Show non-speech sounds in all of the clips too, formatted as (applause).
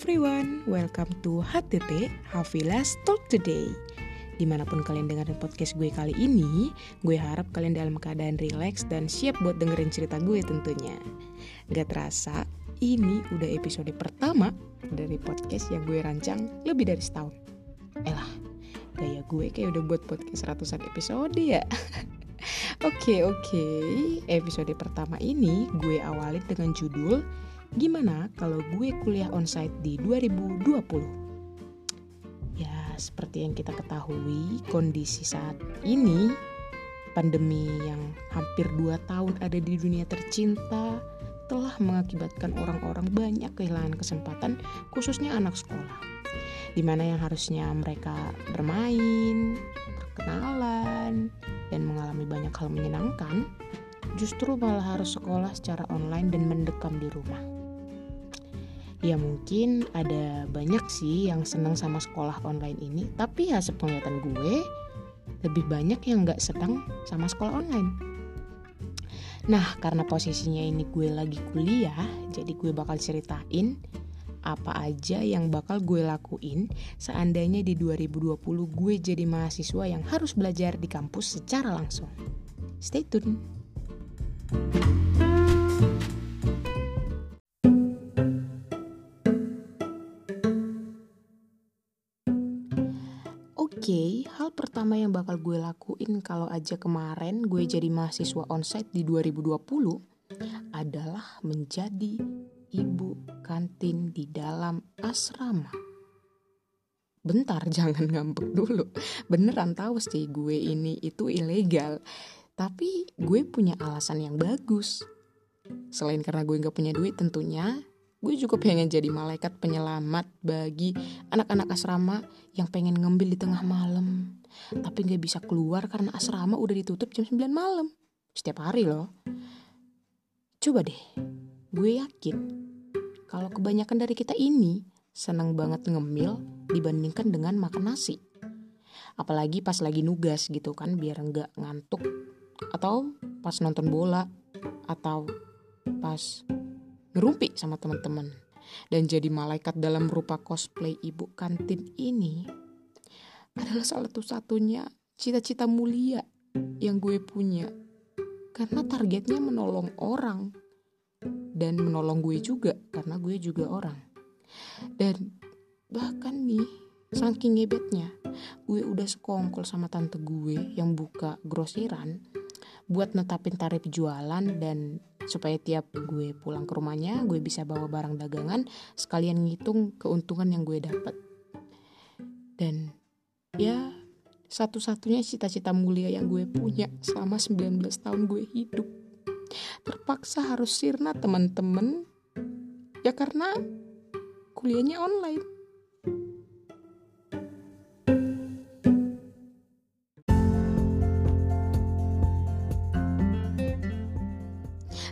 everyone, welcome to HTT Hafilas Talk Today. Di mana pun kalian dengerin podcast gue kali ini Gue harap kalian dalam keadaan relax dan siap buat dengerin cerita gue tentunya. Gak terasa, ini udah episode pertama dari podcast yang gue rancang lebih dari setahun. Elah, gaya gue kayak udah buat podcast ratusan episode ya. (laughs) Oke oke, okay. episode pertama ini gue awalin dengan judul Gimana kalau gue kuliah onsite di 2020? Ya, seperti yang kita ketahui, kondisi saat ini pandemi yang hampir 2 tahun ada di dunia tercinta telah mengakibatkan orang-orang banyak kehilangan kesempatan, khususnya anak sekolah. Di mana yang harusnya mereka bermain, berkenalan, dan mengalami banyak hal menyenangkan, justru malah harus sekolah secara online dan mendekam di rumah ya mungkin ada banyak sih yang seneng sama sekolah online ini tapi ya sepenglihatan gue lebih banyak yang gak seneng sama sekolah online. Nah karena posisinya ini gue lagi kuliah jadi gue bakal ceritain apa aja yang bakal gue lakuin seandainya di 2020 gue jadi mahasiswa yang harus belajar di kampus secara langsung. Stay tune okay, hal pertama yang bakal gue lakuin kalau aja kemarin gue jadi mahasiswa onsite di 2020 adalah menjadi ibu kantin di dalam asrama. Bentar, (laughs) jangan ngambek dulu. Beneran tahu sih gue ini itu ilegal. Tapi gue punya alasan yang bagus. Selain karena gue gak punya duit tentunya, gue juga pengen jadi malaikat penyelamat bagi anak-anak asrama yang pengen ngambil di tengah malam. Tapi gak bisa keluar karena asrama udah ditutup jam 9 malam. Setiap hari loh. Coba deh gue yakin kalau kebanyakan dari kita ini senang banget ngemil dibandingkan dengan makan nasi. Apalagi pas lagi nugas gitu kan biar nggak ngantuk. Atau pas nonton bola atau pas ngerumpi sama teman-teman. Dan jadi malaikat dalam rupa cosplay ibu kantin ini adalah salah satu-satunya cita-cita mulia yang gue punya. Karena targetnya menolong orang dan menolong gue juga karena gue juga orang. Dan bahkan nih saking ngebetnya gue udah sekongkol sama tante gue yang buka grosiran buat netapin tarif jualan dan supaya tiap gue pulang ke rumahnya gue bisa bawa barang dagangan sekalian ngitung keuntungan yang gue dapat dan ya satu-satunya cita-cita mulia yang gue punya selama 19 tahun gue hidup. Terpaksa harus sirna teman-teman ya karena kuliahnya online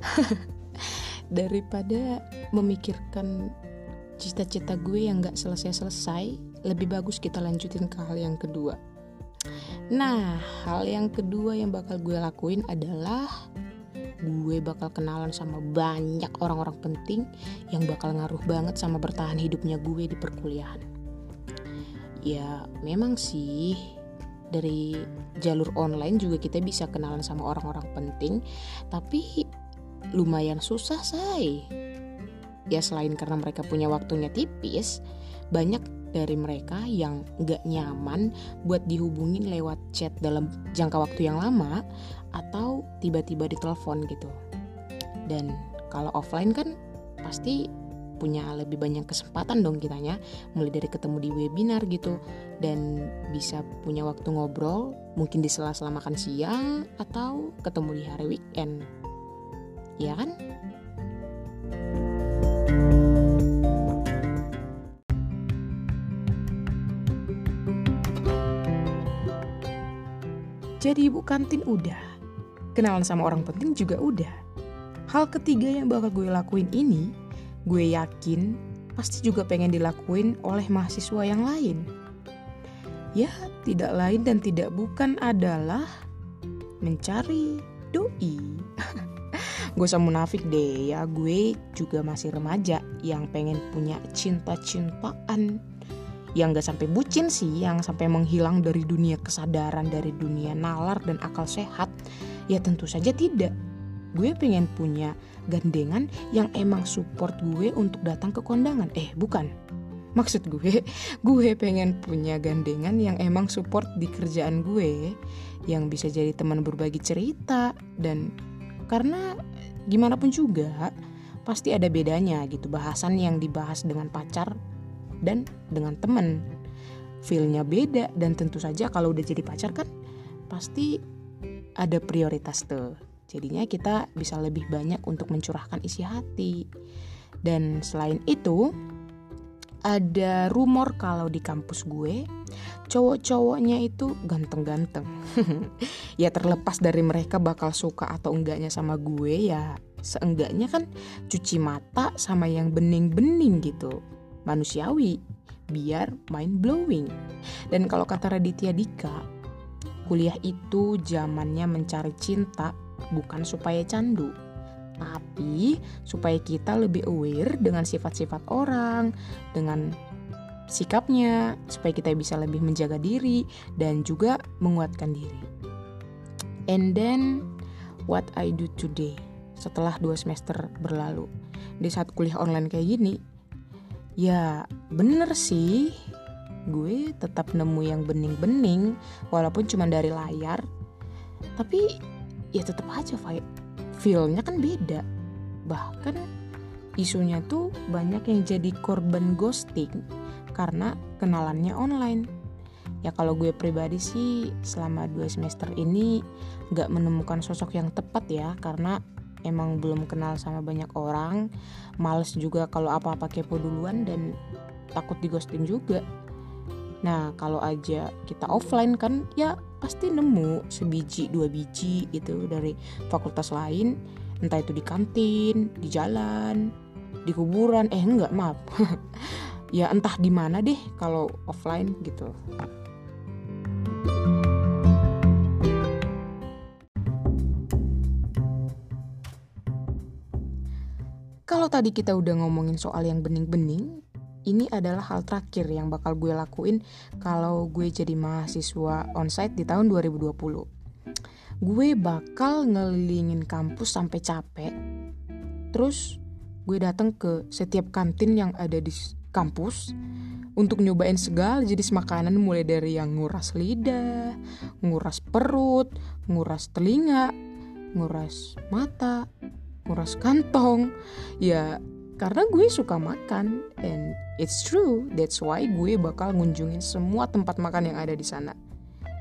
(laughs) daripada memikirkan cita-cita gue yang gak selesai-selesai lebih bagus kita lanjutin ke hal yang kedua. Nah hal yang kedua yang bakal gue lakuin adalah gue bakal kenalan sama banyak orang-orang penting yang bakal ngaruh banget sama bertahan hidupnya gue di perkuliahan. Ya memang sih dari jalur online juga kita bisa kenalan sama orang-orang penting tapi lumayan susah say. Ya selain karena mereka punya waktunya tipis, banyak dari mereka yang gak nyaman buat dihubungin lewat chat dalam jangka waktu yang lama atau tiba-tiba ditelepon gitu. Dan kalau offline kan pasti punya lebih banyak kesempatan dong kitanya mulai dari ketemu di webinar gitu dan bisa punya waktu ngobrol mungkin di sela-sela makan siang atau ketemu di hari weekend ya kan? Jadi ibu kantin udah, kenalan sama orang penting juga udah. Hal ketiga yang bakal gue lakuin ini, gue yakin pasti juga pengen dilakuin oleh mahasiswa yang lain. Ya, tidak lain dan tidak bukan adalah mencari doi. (laughs) gue usah munafik deh ya gue juga masih remaja yang pengen punya cinta-cintaan. Yang gak sampai bucin sih yang sampai menghilang dari dunia kesadaran dari dunia nalar dan akal sehat. Ya tentu saja tidak. Gue pengen punya gandengan yang emang support gue untuk datang ke kondangan. Eh bukan. Maksud gue (laughs) gue pengen punya gandengan yang emang support di kerjaan gue. Yang bisa jadi teman berbagi cerita dan karena gimana pun juga pasti ada bedanya gitu bahasan yang dibahas dengan pacar dan dengan temen. Feelnya beda dan tentu saja kalau udah jadi pacar kan pasti ada prioritas tuh. Jadinya kita bisa lebih banyak untuk mencurahkan isi hati. Dan selain itu ada rumor kalau di kampus gue cowok-cowoknya itu ganteng-ganteng. (laughs) ya terlepas dari mereka bakal suka atau enggaknya sama gue ya seenggaknya kan cuci mata sama yang bening-bening gitu. Manusiawi biar mind blowing. Dan kalau kata Raditya Dika, kuliah itu zamannya mencari cinta bukan supaya candu tapi supaya kita lebih aware dengan sifat-sifat orang, dengan sikapnya supaya kita bisa lebih menjaga diri dan juga menguatkan diri. And then what I do today setelah dua semester berlalu di saat kuliah online kayak gini, ya bener sih gue tetap nemu yang bening-bening walaupun cuma dari layar tapi ya tetap aja feelnya kan beda bahkan isunya tuh banyak yang jadi korban ghosting karena kenalannya online. Ya kalau gue pribadi sih selama dua semester ini gak menemukan sosok yang tepat ya karena emang belum kenal sama banyak orang, males juga kalau apa-apa kepo duluan dan takut di ghosting juga. Nah kalau aja kita offline kan ya pasti nemu sebiji dua biji itu dari fakultas lain. Entah itu di kantin, di jalan, di kuburan, eh enggak maaf. (laughs) Ya entah di mana deh kalau offline gitu. Kalau tadi kita udah ngomongin soal yang bening-bening, ini adalah hal terakhir yang bakal gue lakuin kalau gue jadi mahasiswa onsite di tahun 2020. Gue bakal ngelilingin kampus sampai capek. Terus gue datang ke setiap kantin yang ada di kampus untuk nyobain segala jenis makanan mulai dari yang nguras lidah, nguras perut, nguras telinga, nguras mata, nguras kantong. Ya karena gue suka makan and it's true that's why gue bakal ngunjungin semua tempat makan yang ada di sana.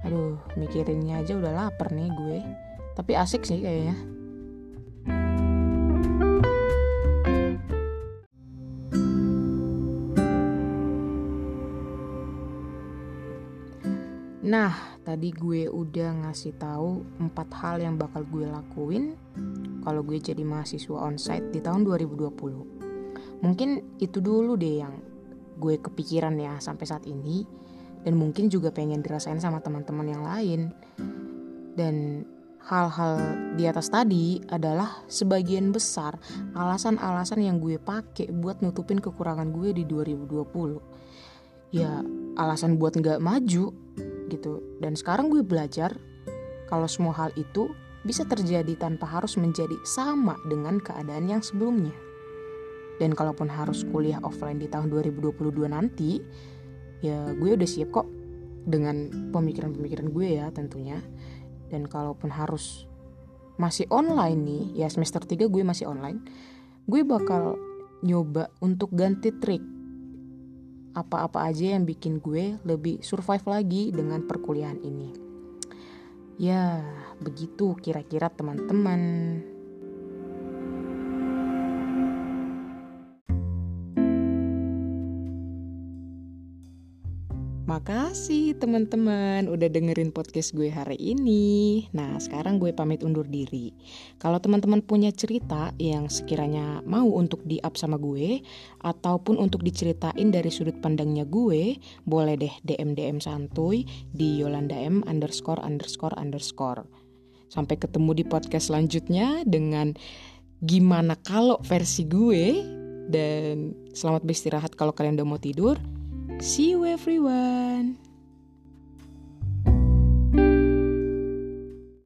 Aduh, mikirinnya aja udah lapar nih gue. Tapi asik sih kayaknya. Nah, tadi gue udah ngasih tahu empat hal yang bakal gue lakuin kalau gue jadi mahasiswa onsite di tahun 2020. Mungkin itu dulu deh yang gue kepikiran ya sampai saat ini dan mungkin juga pengen dirasain sama teman-teman yang lain. Dan hal-hal di atas tadi adalah sebagian besar alasan-alasan yang gue pakai buat nutupin kekurangan gue di 2020. Ya, alasan buat nggak maju gitu dan sekarang gue belajar kalau semua hal itu bisa terjadi tanpa harus menjadi sama dengan keadaan yang sebelumnya dan kalaupun harus kuliah offline di tahun 2022 nanti ya gue udah siap kok dengan pemikiran-pemikiran gue ya tentunya dan kalaupun harus masih online nih ya semester 3 gue masih online gue bakal nyoba untuk ganti trik apa-apa aja yang bikin gue lebih survive lagi dengan perkuliahan ini. Ya, begitu kira-kira teman-teman. Makasih teman-teman udah dengerin podcast gue hari ini. Nah, sekarang gue pamit undur diri. Kalau teman-teman punya cerita yang sekiranya mau untuk di-up sama gue ataupun untuk diceritain dari sudut pandangnya gue, boleh deh DM-DM santuy di Yolanda M underscore underscore underscore. Sampai ketemu di podcast selanjutnya dengan gimana kalau versi gue dan selamat beristirahat kalau kalian udah mau tidur see you everyone